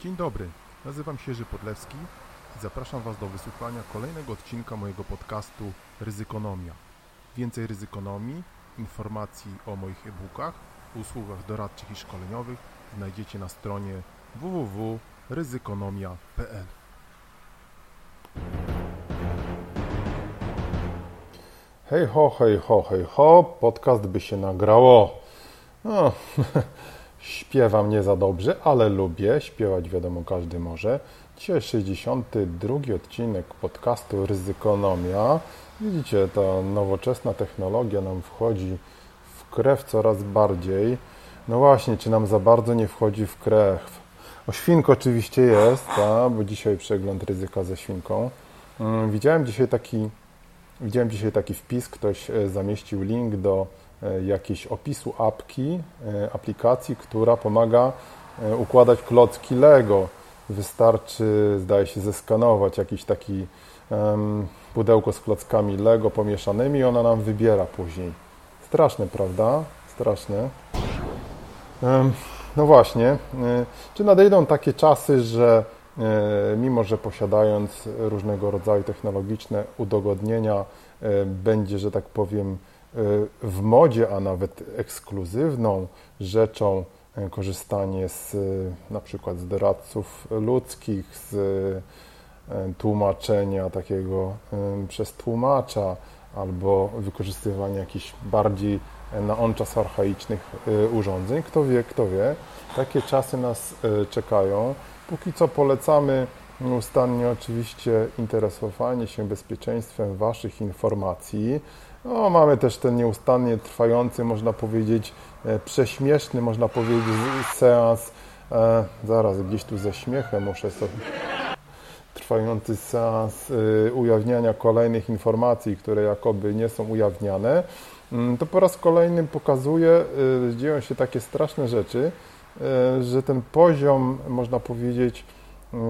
Dzień dobry, nazywam się Jerzy Podlewski i zapraszam Was do wysłuchania kolejnego odcinka mojego podcastu Ryzykonomia. Więcej ryzykonomii, informacji o moich e-bookach, usługach doradczych i szkoleniowych znajdziecie na stronie www.ryzykonomia.pl Hej ho, hej ho, hej ho, podcast by się nagrało. No, śpiewam nie za dobrze, ale lubię. Śpiewać wiadomo każdy może. Dzisiaj 62 odcinek podcastu Ryzykonomia. Widzicie, ta nowoczesna technologia nam wchodzi w krew coraz bardziej. No właśnie, czy nam za bardzo nie wchodzi w krew? O świnko oczywiście jest, bo dzisiaj przegląd ryzyka ze świnką. Mm, widziałem dzisiaj taki Widziałem dzisiaj taki wpis, ktoś e, zamieścił link do e, jakiejś opisu apki, e, aplikacji, która pomaga układać klocki Lego. Wystarczy, zdaje się, zeskanować jakiś taki pudełko z klockami Lego pomieszanymi i ona nam wybiera później. Straszne, prawda? Straszne. No właśnie, czy nadejdą takie czasy, że E, mimo że posiadając różnego rodzaju technologiczne udogodnienia, e, będzie, że tak powiem, e, w modzie, a nawet ekskluzywną rzeczą korzystanie z na przykład z doradców ludzkich, z tłumaczenia takiego przez tłumacza, albo wykorzystywania jakichś bardziej na on czas archaicznych urządzeń. Kto wie, kto wie. Takie czasy nas czekają. Póki co polecamy nieustannie oczywiście interesowanie się bezpieczeństwem Waszych informacji. No, mamy też ten nieustannie trwający, można powiedzieć, e, prześmieszny, można powiedzieć, seans. E, zaraz gdzieś tu ze śmiechem muszę sobie. Trwający seans e, ujawniania kolejnych informacji, które jakoby nie są ujawniane. Mm, to po raz kolejny pokazuje, e, dzieją się takie straszne rzeczy, E, że ten poziom, można powiedzieć,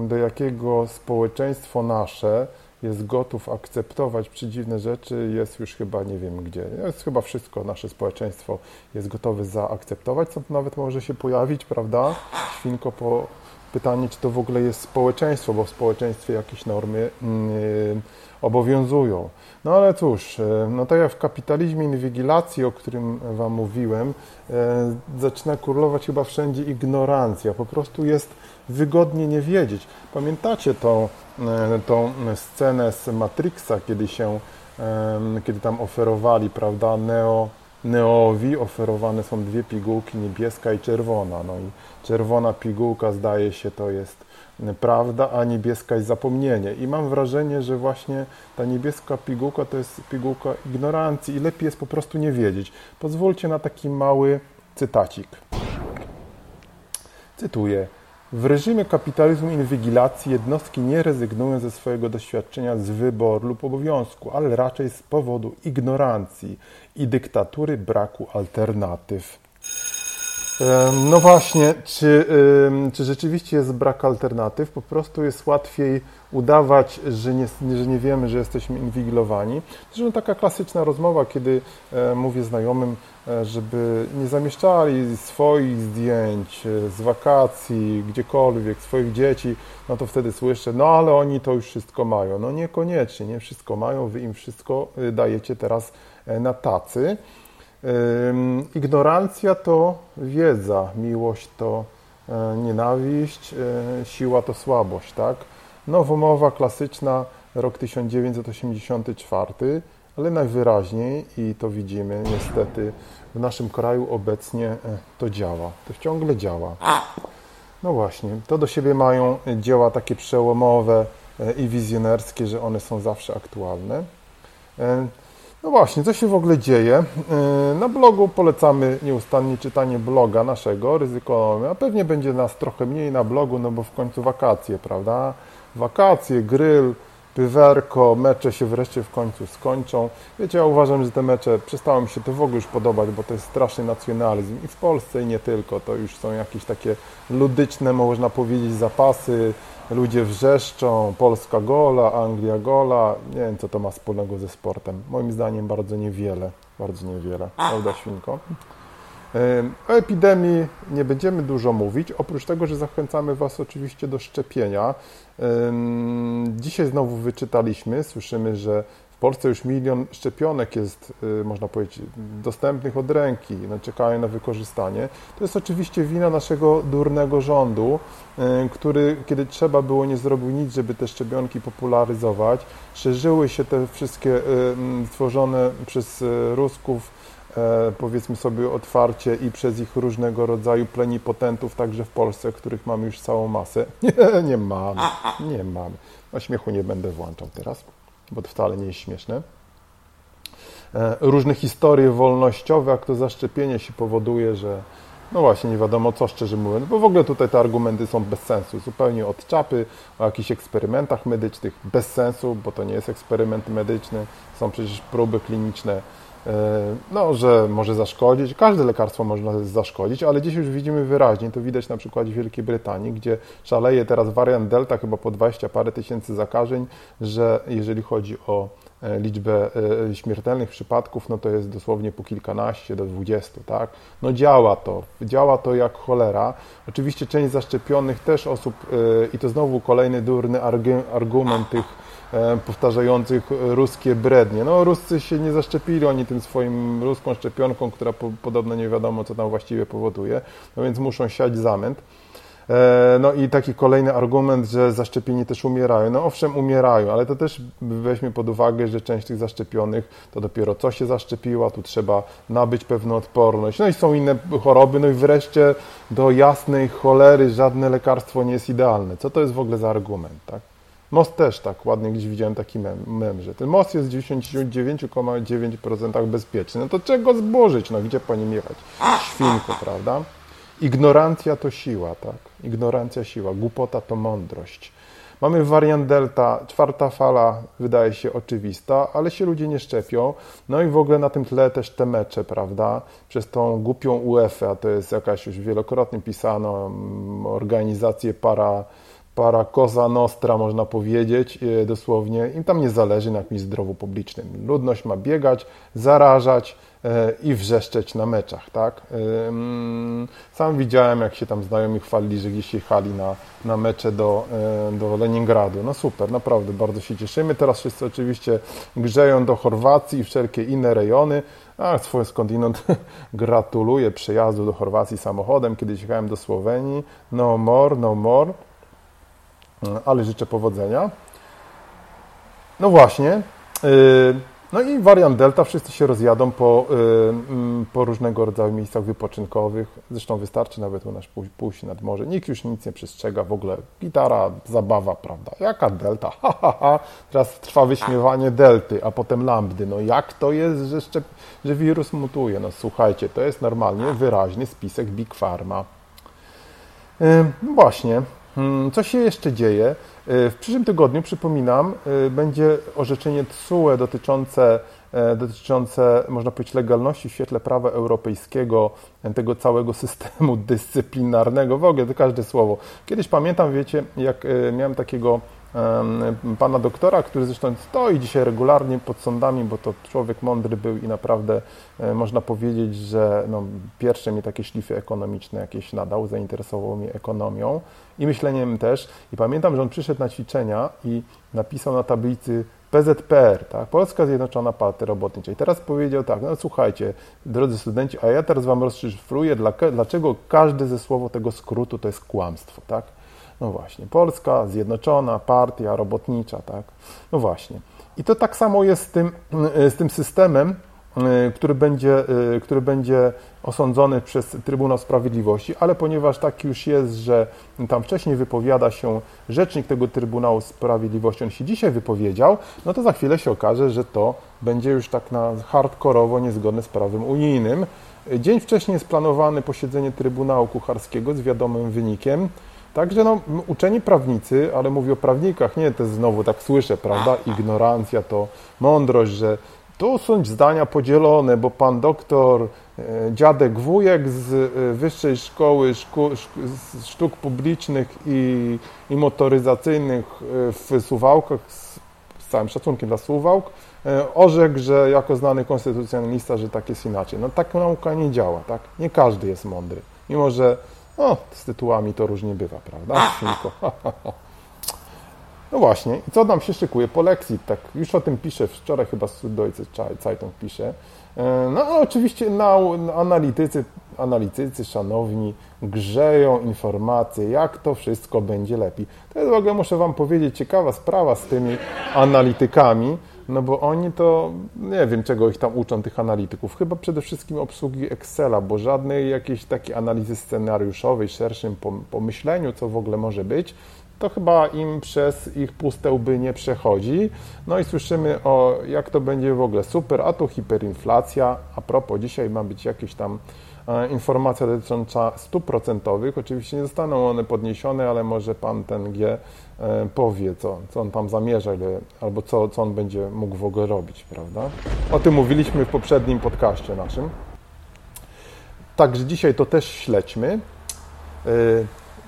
do jakiego społeczeństwo nasze jest gotów akceptować przedziwne rzeczy, jest już chyba nie wiem gdzie. Jest chyba wszystko nasze społeczeństwo jest gotowe zaakceptować, co nawet może się pojawić, prawda? Świnko po pytanie, czy to w ogóle jest społeczeństwo, bo w społeczeństwie jakieś normy yy, obowiązują. No ale cóż, e, no tak jak w kapitalizmie inwigilacji, o którym Wam mówiłem, e, zaczyna królować chyba wszędzie ignorancja. Po prostu jest wygodnie nie wiedzieć. Pamiętacie tą, tą scenę z Matrixa, kiedy się, kiedy tam oferowali, prawda, Neo, Neowi oferowane są dwie pigułki, niebieska i czerwona. No i czerwona pigułka zdaje się to jest prawda, a niebieska jest zapomnienie. I mam wrażenie, że właśnie ta niebieska pigułka to jest pigułka ignorancji i lepiej jest po prostu nie wiedzieć. Pozwólcie na taki mały cytacik. Cytuję. W reżimie kapitalizmu inwigilacji jednostki nie rezygnują ze swojego doświadczenia z wyboru lub obowiązku, ale raczej z powodu ignorancji i dyktatury braku alternatyw. No właśnie, czy, czy rzeczywiście jest brak alternatyw? Po prostu jest łatwiej udawać, że nie, że nie wiemy, że jesteśmy inwigilowani. Zresztą taka klasyczna rozmowa, kiedy e, mówię znajomym, e, żeby nie zamieszczali swoich zdjęć e, z wakacji, gdziekolwiek, swoich dzieci, no to wtedy słyszę, no ale oni to już wszystko mają. No niekoniecznie, nie wszystko mają, wy im wszystko dajecie teraz na tacy. Ignorancja to wiedza, miłość to e, nienawiść, e, siła to słabość, tak? Nowomowa klasyczna, rok 1984, ale najwyraźniej, i to widzimy niestety, w naszym kraju obecnie e, to działa, to ciągle działa. No właśnie, to do siebie mają dzieła takie przełomowe i wizjonerskie, że one są zawsze aktualne. No właśnie, co się w ogóle dzieje? Yy, na blogu polecamy nieustannie czytanie bloga naszego, Ryzykonomia. Pewnie będzie nas trochę mniej na blogu, no bo w końcu wakacje, prawda? Wakacje, grill, pywerko, mecze się wreszcie w końcu skończą. Wiecie, ja uważam, że te mecze przestało mi się to w ogóle już podobać, bo to jest straszny nacjonalizm i w Polsce i nie tylko. To już są jakieś takie ludyczne, można powiedzieć, zapasy ludzie wrzeszczą, Polska gola, Anglia gola. Nie wiem, co to ma wspólnego ze sportem. Moim zdaniem bardzo niewiele, bardzo niewiele. Prawda, Świnko? O epidemii nie będziemy dużo mówić, oprócz tego, że zachęcamy Was oczywiście do szczepienia. Dzisiaj znowu wyczytaliśmy, słyszymy, że w Polsce już milion szczepionek jest, y, można powiedzieć, dostępnych od ręki, no, czekają na wykorzystanie. To jest oczywiście wina naszego durnego rządu, y, który, kiedy trzeba było, nie zrobił nic, żeby te szczepionki popularyzować. Szerzyły się te wszystkie y, stworzone przez Rusków e, powiedzmy sobie otwarcie i przez ich różnego rodzaju plenipotentów, także w Polsce, których mamy już całą masę. Nie, nie mamy, nie mamy. Na śmiechu nie będę włączał teraz bo to wcale nie jest śmieszne. E, różne historie wolnościowe, jak to zaszczepienie się powoduje, że no właśnie, nie wiadomo co, szczerze mówiąc, bo w ogóle tutaj te argumenty są bez sensu, zupełnie od czapy, o jakichś eksperymentach medycznych, bez sensu, bo to nie jest eksperyment medyczny, są przecież próby kliniczne, e, no, że może zaszkodzić. Każde lekarstwo można zaszkodzić, ale dziś już widzimy wyraźnie, to widać na przykładzie Wielkiej Brytanii, gdzie szaleje teraz wariant Delta, chyba po 20 parę tysięcy zakażeń, że jeżeli chodzi o E, liczbę e, śmiertelnych przypadków, no to jest dosłownie po kilkanaście do dwudziestu, tak? No działa to, działa to jak cholera. Oczywiście część zaszczepionych też osób, e, i to znowu kolejny durny argument tych powtarzających ruskie brednie. No Ruscy się nie zaszczepili oni tym swoim ruską szczepionką, która po, podobno nie wiadomo, co tam właściwie powoduje, no więc muszą siać zamęt. E, no i taki kolejny argument, że zaszczepieni też umierają. No owszem, umierają, ale to też weźmy pod uwagę, że część tych zaszczepionych to dopiero co się zaszczepiła, tu trzeba nabyć pewną odporność. No i są inne choroby, no i wreszcie do jasnej cholery żadne lekarstwo nie jest idealne. Co to jest w ogóle za argument, tak? Most też tak, ładnie gdzieś widziałem taki mem, mem że ten most jest w 99,9% bezpieczny. No to czego zburzyć? No gdzie po nim jechać? Świnko, prawda? Ignorancja to siła, tak? Ignorancja siła, głupota to mądrość. Mamy wariant delta, czwarta fala wydaje się oczywista, ale się ludzie nie szczepią. No i w ogóle na tym tle też te mecze, prawda? Przez tą głupią UEFA, to jest jakaś już wielokrotnie pisano mm, organizację para para cosa nostra, można powiedzieć, e, dosłownie. Im tam nie zależy na jakimś zdrowiu publicznym. Ludność ma biegać, zarażać e, i wrzeszczeć na meczach, tak? E, sam widziałem, jak się tam znajomi chwalili, że gdzieś jechali na, na mecze do, do Leningradu. No super, naprawdę bardzo się cieszymy. Teraz wszyscy oczywiście grzeją do Chorwacji i wszelkie inne rejony. A swój skądinąd gratuluję przejazdu do Chorwacji samochodem. Kiedyś jechałem do Słowenii. No more, no more ale życzę powodzenia. No właśnie. Y, no i wariant Delta, wszyscy się rozjadą po, mm, po różnego rodzaju miejscach wypoczynkowych. Zresztą wystarczy nawet u nas pójść nad morze. Nikt już nic nie przestrzega. W ogóle gitara, zabawa, prawda? Jaka Delta? Ha, ha, ha. Teraz trwa wyśmiewanie Delty, a potem Lambdy. No jak to jest, że, szczep... że wirus mutuje? No słuchajcie, to jest normalnie wyraźny spisek Big Pharma. No właśnie. Hmm, co się jeszcze dzieje? Y, w przyszłym tygodniu, przypominam, y, będzie orzeczenie TSUE dotyczące, e, dotyczące, można powiedzieć, legalności w świetle prawa europejskiego, e, tego całego systemu dyscyplinarnego, w ogóle to każde słowo. Kiedyś pamiętam, wiecie, jak e, miałem takiego pana doktora, który zresztą stoi dzisiaj regularnie pod sądami, bo to człowiek mądry był i naprawdę można powiedzieć, że no, pierwsze mi takie szlify ekonomiczne jakieś nadał, zainteresował mnie ekonomią i myśleniem też. I pamiętam, że on przyszedł na ćwiczenia i napisał na tablicy PZPR, tak? Polska Zjednoczona Partia Robotnicza. I teraz powiedział tak, no słuchajcie, drodzy studenci, a ja teraz wam rozszyfruję, dlaczego każde ze słowo tego skrótu to jest kłamstwo, tak? No właśnie, Polska Zjednoczona Partia Robotnicza, tak? No właśnie. I to tak samo jest z tym, z tym systemem, Y, który będzie, y, który będzie osądzony przez Trybunał Sprawiedliwości, ale ponieważ tak już jest, że tam wcześniej wypowiada się rzecznik tego Trybunału Sprawiedliwości, on się dzisiaj wypowiedział, no to za chwilę się okaże, że to będzie już tak na hardkorowo niezgodne z prawem unijnym. Dzień wcześniej jest planowane posiedzenie Trybunału Kucharskiego z wiadomym wynikiem. Także no, uczeni prawnicy, ale mówię o prawnikach, nie, to znowu tak słyszę, prawda, ignorancja to mądrość, że tu są zdania podzielone, bo pan doktor e, dziadek wujek z e, Wyższej Szkoły Szku, Sztuk Publicznych i, i Motoryzacyjnych e, w Suwałkach z całym szacunkiem dla Suwałk, orzekł, że jako znany konstytucjonalista, że tak jest inaczej. No tak nauka nie działa, tak? Nie każdy jest mądry. Mimo, że no, z tytułami to różnie bywa, prawda? No właśnie, i co nam się szykuje po lekcji? Tak, już o tym piszę, wczoraj chyba Süddeutsche Zeitung pisze. E, no oczywiście analitycy, analitycy szanowni grzeją informacje, jak to wszystko będzie lepiej. To jest w ogóle, muszę Wam powiedzieć, ciekawa sprawa z tymi analitykami, no bo oni to, nie wiem czego ich tam uczą, tych analityków, chyba przede wszystkim obsługi Excela, bo żadnej jakiejś takiej analizy scenariuszowej, szerszym pomyśleniu, co w ogóle może być, to chyba im przez ich puste łby nie przechodzi. No i słyszymy o jak to będzie w ogóle super, a tu hiperinflacja. A propos, dzisiaj ma być jakieś tam informacja dotycząca stóp procentowych. Oczywiście nie zostaną one podniesione, ale może pan ten G e, powie, co, co on tam zamierza, albo co, co on będzie mógł w ogóle robić, prawda? O tym mówiliśmy w poprzednim podcaście naszym. Także dzisiaj to też śledźmy. E,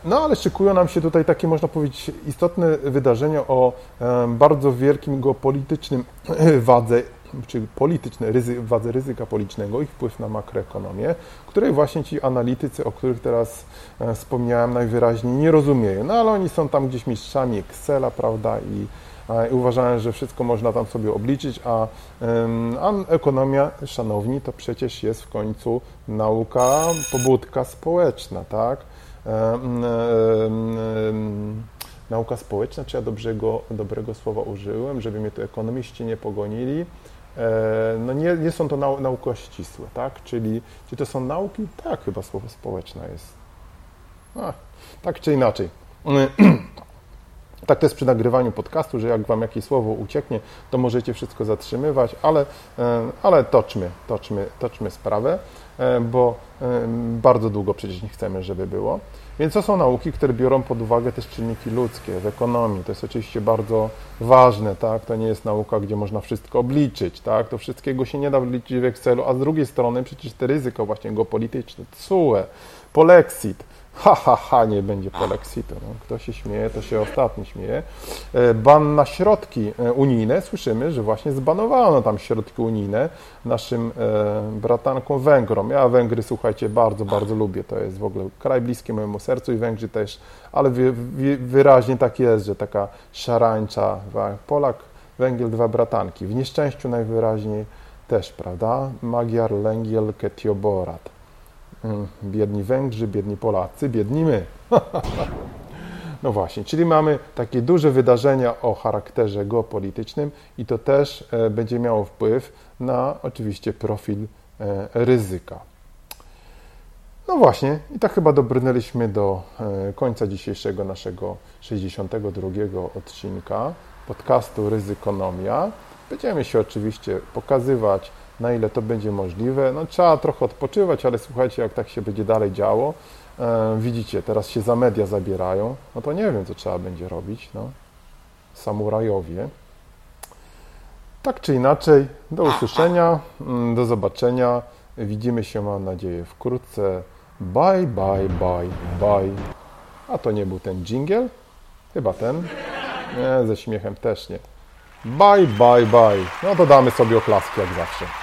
no ale szykują nam się tutaj takie, można powiedzieć, istotne wydarzenia o bardzo wielkim geopolitycznym wadze, czy polityczne, ryzy, wadze ryzyka politycznego i wpływ na makroekonomię, której właśnie ci analitycy, o których teraz e, wspomniałem, najwyraźniej nie rozumieją. No ale oni są tam gdzieś mistrzami Excela, prawda, i, i uważają, że wszystko można tam sobie obliczyć, a, a ekonomia, szanowni, to przecież jest w końcu nauka, pobudka społeczna, tak? E, e, nauka społeczna, czy ja dobrego, dobrego słowa użyłem, żeby mnie tu ekonomiści nie pogonili. E, no nie, nie są to nau, nauki ścisłe, tak? Czyli czy to są nauki? Tak, chyba słowo społeczna jest. A, tak czy inaczej. Tak to jest przy nagrywaniu podcastu, że jak Wam jakieś słowo ucieknie, to możecie wszystko zatrzymywać, ale, ale toczmy, toczmy, toczmy sprawę. E, bo e, bardzo długo przecież nie chcemy, żeby było. Więc to są nauki, które biorą pod uwagę też czynniki ludzkie w ekonomii. To jest oczywiście bardzo ważne, tak? To nie jest nauka, gdzie można wszystko obliczyć, tak? To wszystkiego się nie da obliczyć w Excelu, a z drugiej strony przecież te ryzyko właśnie geopolityczne, TSUE, polexit, ha, ha, ha, nie będzie polexitu. No, kto się śmieje, to się ostatni śmieje. E, ban na środki e, unijne. Słyszymy, że właśnie zbanowano tam środki unijne naszym e, bratankom Węgrom. Ja Węgry, słuchajcie, bardzo, bardzo lubię. To jest w ogóle kraj bliski mojemu sercu i Węgrzy też, ale wy, wy, wyraźnie tak jest, że taka szarańcza, Polak, Węgiel, dwa bratanki. W nieszczęściu najwyraźniej też, prawda? Magyar, Lęgiel, Ketioborat. Mm, biedni Węgrzy, biedni Polacy, biedni my. No właśnie, czyli mamy takie duże wydarzenia o charakterze geopolitycznym i to też e, będzie miało wpływ na oczywiście profil e, ryzyka. No właśnie, i tak chyba dobrnęliśmy do e, końca dzisiejszego naszego 62 odcinka podcastu Ryzykonomia. Będziemy się oczywiście pokazywać na ile to będzie możliwe. No, trzeba trochę odpoczywać, ale słuchajcie, jak tak się będzie dalej działo, e, widzicie, teraz się za media zabierają, no to nie wiem, co trzeba będzie robić. No. Samurajowie. Tak czy inaczej, do usłyszenia, mm, do zobaczenia. Widzimy się, mam nadzieję, wkrótce. Bye, bye, bye, bye. A to nie był ten jingle? Chyba ten. Nie, ze śmiechem też nie. Bye, bye, bye. No to damy sobie oklaski jak zawsze.